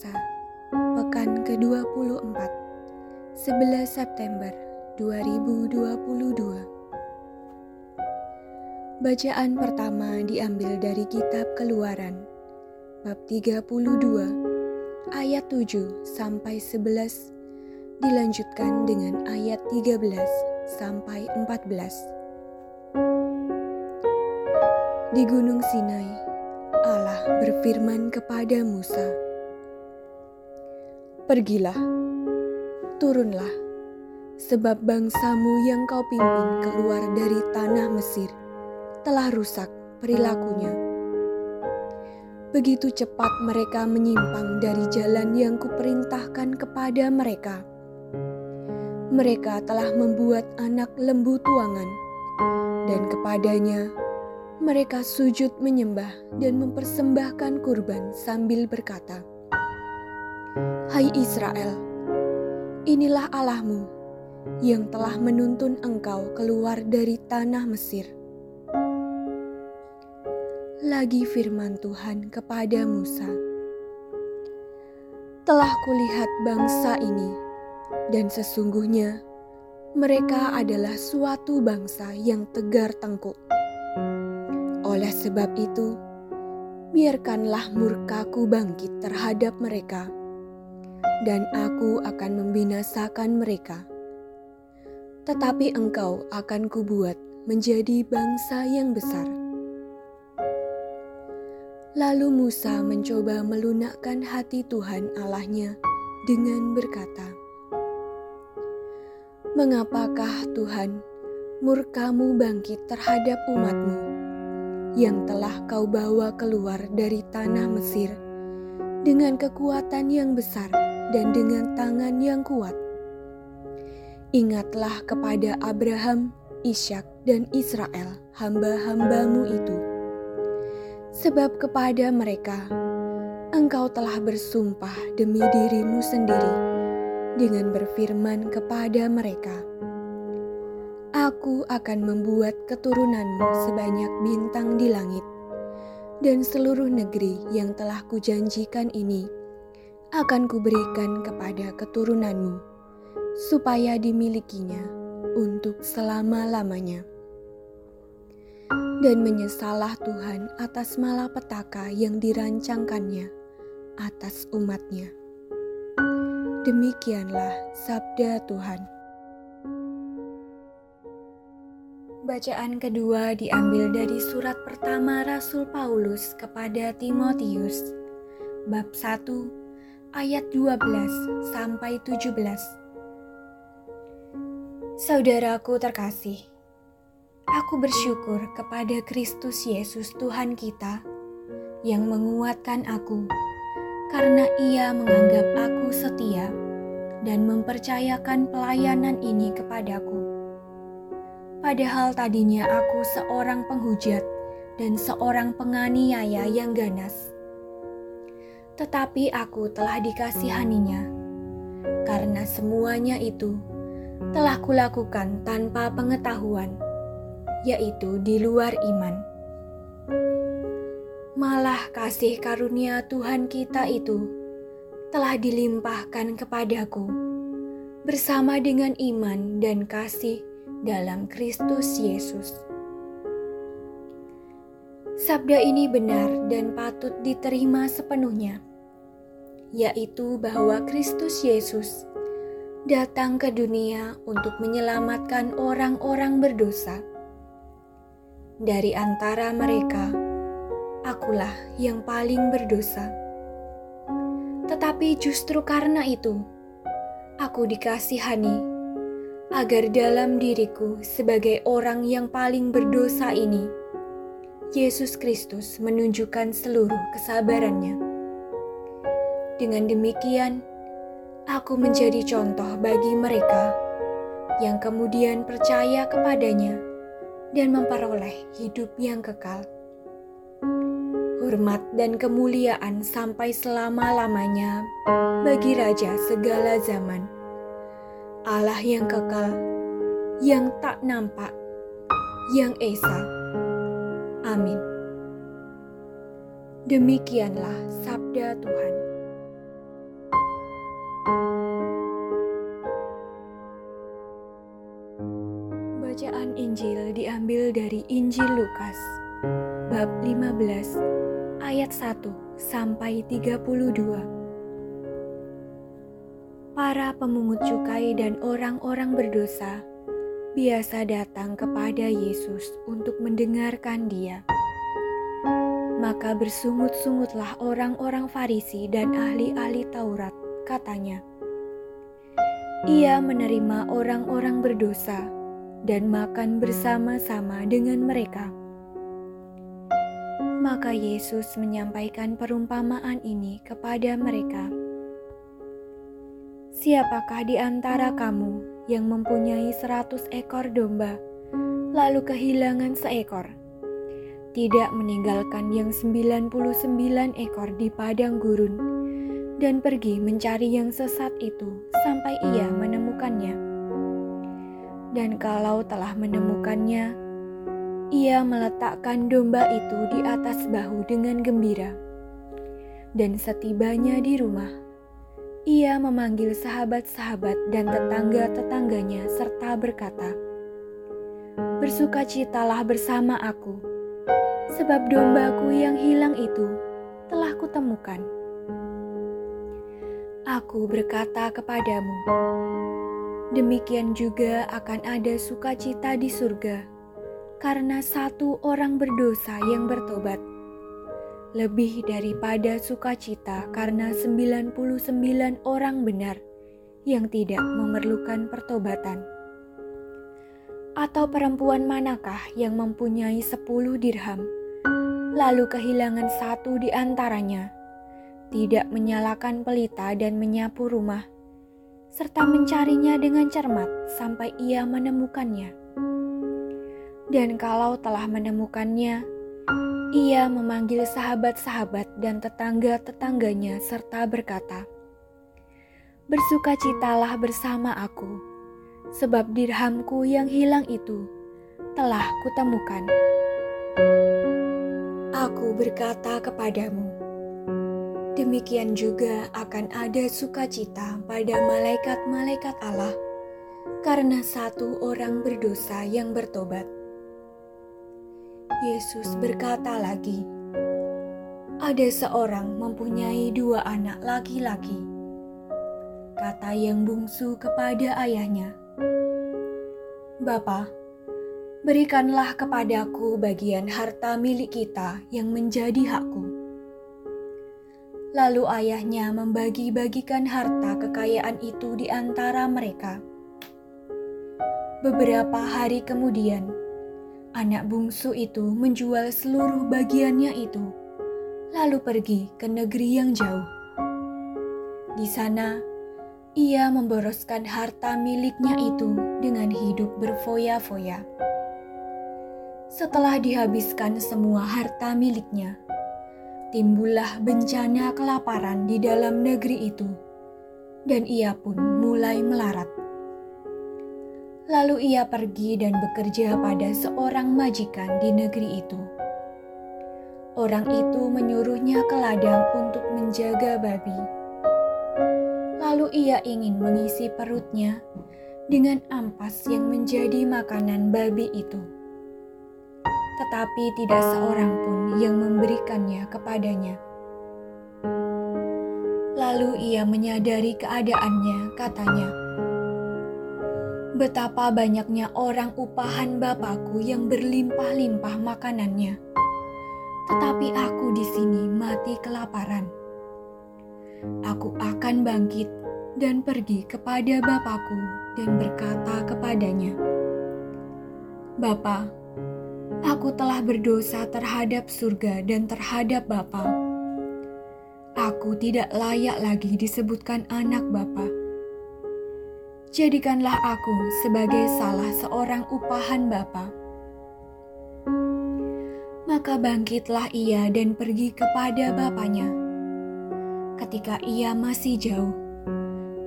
Biasa, pekan ke-24, 11 September 2022. Bacaan pertama diambil dari kitab Keluaran, bab 32, ayat 7 sampai 11, dilanjutkan dengan ayat 13 sampai 14. Di Gunung Sinai, Allah berfirman kepada Musa, "Pergilah, turunlah, sebab bangsamu yang kau pimpin keluar dari tanah Mesir telah rusak perilakunya. Begitu cepat mereka menyimpang dari jalan yang kuperintahkan kepada mereka. Mereka telah membuat anak lembu tuangan, dan kepadanya mereka sujud menyembah dan mempersembahkan kurban sambil berkata, "Hai Israel, inilah Allahmu yang telah menuntun engkau keluar dari tanah Mesir." Lagi firman Tuhan kepada Musa, "Telah kulihat bangsa ini, dan sesungguhnya mereka adalah suatu bangsa yang tegar tengkuk." Oleh sebab itu, biarkanlah murkaku bangkit terhadap mereka, dan aku akan membinasakan mereka. Tetapi engkau akan kubuat menjadi bangsa yang besar. Lalu Musa mencoba melunakkan hati Tuhan Allahnya dengan berkata, Mengapakah Tuhan murkamu bangkit terhadap umatmu? yang telah kau bawa keluar dari tanah Mesir dengan kekuatan yang besar dan dengan tangan yang kuat. Ingatlah kepada Abraham, Ishak, dan Israel, hamba-hambamu itu. Sebab kepada mereka, engkau telah bersumpah demi dirimu sendiri dengan berfirman kepada mereka, Aku akan membuat keturunanmu sebanyak bintang di langit, dan seluruh negeri yang telah kujanjikan ini akan kuberikan kepada keturunanmu, supaya dimilikinya untuk selama-lamanya. Dan menyesalah Tuhan atas malapetaka yang dirancangkannya atas umatnya. Demikianlah sabda Tuhan. Bacaan kedua diambil dari surat pertama Rasul Paulus kepada Timotius, bab 1 ayat 12 sampai 17. Saudaraku terkasih, aku bersyukur kepada Kristus Yesus Tuhan kita yang menguatkan aku karena ia menganggap aku setia dan mempercayakan pelayanan ini kepadaku Padahal tadinya aku seorang penghujat dan seorang penganiaya yang ganas. Tetapi aku telah dikasihaninya, karena semuanya itu telah kulakukan tanpa pengetahuan, yaitu di luar iman. Malah kasih karunia Tuhan kita itu telah dilimpahkan kepadaku bersama dengan iman dan kasih dalam Kristus Yesus. Sabda ini benar dan patut diterima sepenuhnya, yaitu bahwa Kristus Yesus datang ke dunia untuk menyelamatkan orang-orang berdosa. Dari antara mereka, akulah yang paling berdosa. Tetapi justru karena itu, aku dikasihani agar dalam diriku sebagai orang yang paling berdosa ini, Yesus Kristus menunjukkan seluruh kesabarannya. Dengan demikian, aku menjadi contoh bagi mereka yang kemudian percaya kepadanya dan memperoleh hidup yang kekal. Hormat dan kemuliaan sampai selama-lamanya bagi Raja segala zaman Allah yang kekal, yang tak nampak, yang esa. Amin. Demikianlah sabda Tuhan. Diambil dari Injil Lukas bab 15 ayat 1 sampai 32 para pemungut cukai dan orang-orang berdosa biasa datang kepada Yesus untuk mendengarkan Dia. Maka bersungut-sungutlah orang-orang Farisi dan ahli-ahli Taurat, katanya. Ia menerima orang-orang berdosa dan makan bersama-sama dengan mereka. Maka Yesus menyampaikan perumpamaan ini kepada mereka Siapakah di antara kamu yang mempunyai seratus ekor domba, lalu kehilangan seekor? Tidak meninggalkan yang sembilan puluh sembilan ekor di padang gurun, dan pergi mencari yang sesat itu sampai ia menemukannya. Dan kalau telah menemukannya, ia meletakkan domba itu di atas bahu dengan gembira. Dan setibanya di rumah, ia memanggil sahabat-sahabat dan tetangga-tetangganya serta berkata, Bersukacitalah bersama aku, sebab dombaku yang hilang itu telah kutemukan. Aku berkata kepadamu, demikian juga akan ada sukacita di surga karena satu orang berdosa yang bertobat lebih daripada sukacita karena 99 orang benar yang tidak memerlukan pertobatan. Atau perempuan manakah yang mempunyai 10 dirham, lalu kehilangan satu di antaranya, tidak menyalakan pelita dan menyapu rumah, serta mencarinya dengan cermat sampai ia menemukannya. Dan kalau telah menemukannya, ia memanggil sahabat-sahabat dan tetangga-tetangganya serta berkata, Bersukacitalah bersama aku, sebab dirhamku yang hilang itu telah kutemukan. Aku berkata kepadamu, demikian juga akan ada sukacita pada malaikat-malaikat Allah karena satu orang berdosa yang bertobat. Yesus berkata lagi, "Ada seorang mempunyai dua anak laki-laki." Kata yang bungsu kepada ayahnya, "Bapa, berikanlah kepadaku bagian harta milik kita yang menjadi hakku." Lalu ayahnya membagi-bagikan harta kekayaan itu di antara mereka. Beberapa hari kemudian, Anak bungsu itu menjual seluruh bagiannya itu, lalu pergi ke negeri yang jauh. Di sana, ia memboroskan harta miliknya itu dengan hidup berfoya-foya. Setelah dihabiskan semua harta miliknya, timbullah bencana kelaparan di dalam negeri itu, dan ia pun mulai melarat. Lalu ia pergi dan bekerja pada seorang majikan di negeri itu. Orang itu menyuruhnya ke ladang untuk menjaga babi. Lalu ia ingin mengisi perutnya dengan ampas yang menjadi makanan babi itu. Tetapi tidak seorang pun yang memberikannya kepadanya. Lalu ia menyadari keadaannya, katanya, betapa banyaknya orang upahan Bapakku yang berlimpah-limpah makanannya. Tetapi aku di sini mati kelaparan. Aku akan bangkit dan pergi kepada Bapakku dan berkata kepadanya, Bapa, aku telah berdosa terhadap surga dan terhadap Bapa. Aku tidak layak lagi disebutkan anak Bapak jadikanlah aku sebagai salah seorang upahan Bapa. Maka bangkitlah ia dan pergi kepada bapaknya. Ketika ia masih jauh,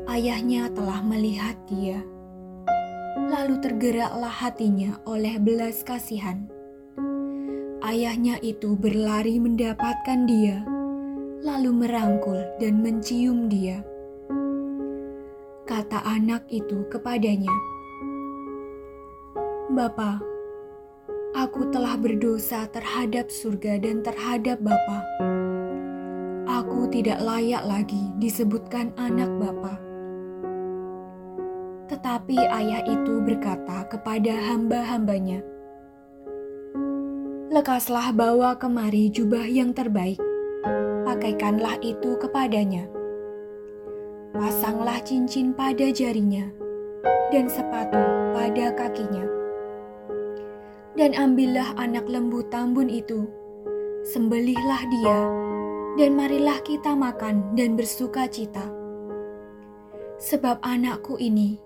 ayahnya telah melihat dia. Lalu tergeraklah hatinya oleh belas kasihan. Ayahnya itu berlari mendapatkan dia, lalu merangkul dan mencium dia. Kata anak itu kepadanya, "Bapa, aku telah berdosa terhadap surga dan terhadap Bapa. Aku tidak layak lagi disebutkan anak Bapa." Tetapi ayah itu berkata kepada hamba-hambanya, lekaslah bawa kemari jubah yang terbaik, pakaikanlah itu kepadanya. Pasanglah cincin pada jarinya dan sepatu pada kakinya. Dan ambillah anak lembu tambun itu, sembelihlah dia, dan marilah kita makan dan bersuka cita. Sebab anakku ini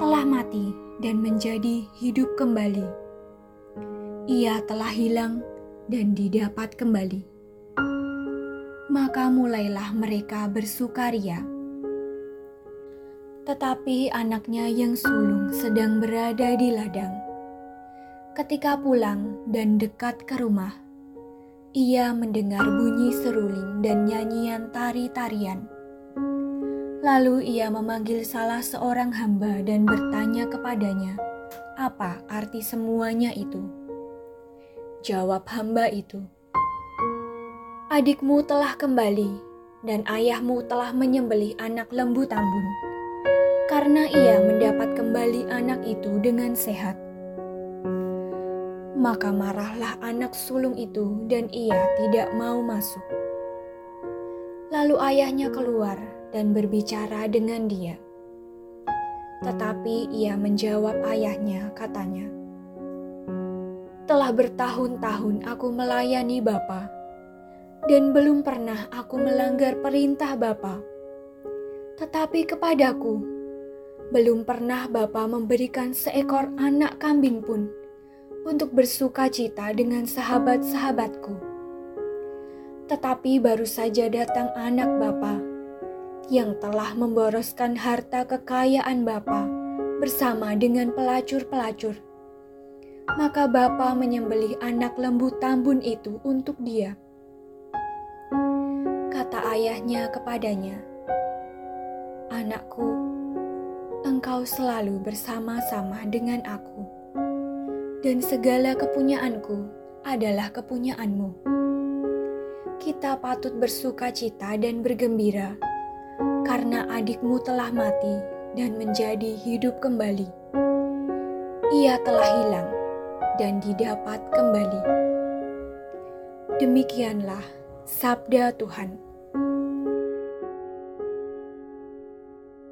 telah mati dan menjadi hidup kembali ia telah hilang dan didapat kembali. Maka mulailah mereka bersukaria. Tetapi anaknya yang sulung sedang berada di ladang. Ketika pulang dan dekat ke rumah, ia mendengar bunyi seruling dan nyanyian tari-tarian. Lalu ia memanggil salah seorang hamba dan bertanya kepadanya, "Apa arti semuanya itu?" Jawab hamba itu, "Adikmu telah kembali, dan ayahmu telah menyembelih anak lembu tambun, karena ia mendapat kembali anak itu dengan sehat." Maka marahlah anak sulung itu, dan ia tidak mau masuk. Lalu ayahnya keluar dan berbicara dengan dia. Tetapi ia menjawab ayahnya, katanya, telah bertahun-tahun aku melayani Bapa, dan belum pernah aku melanggar perintah Bapa. Tetapi kepadaku, belum pernah Bapa memberikan seekor anak kambing pun untuk bersuka cita dengan sahabat-sahabatku. Tetapi baru saja datang anak Bapa yang telah memboroskan harta kekayaan Bapa bersama dengan pelacur-pelacur maka bapa menyembelih anak lembu tambun itu untuk dia. Kata ayahnya kepadanya, "Anakku, engkau selalu bersama-sama dengan aku, dan segala kepunyaanku adalah kepunyaanmu. Kita patut bersuka cita dan bergembira, karena adikmu telah mati dan menjadi hidup kembali. Ia telah hilang." Dan didapat kembali. Demikianlah sabda Tuhan.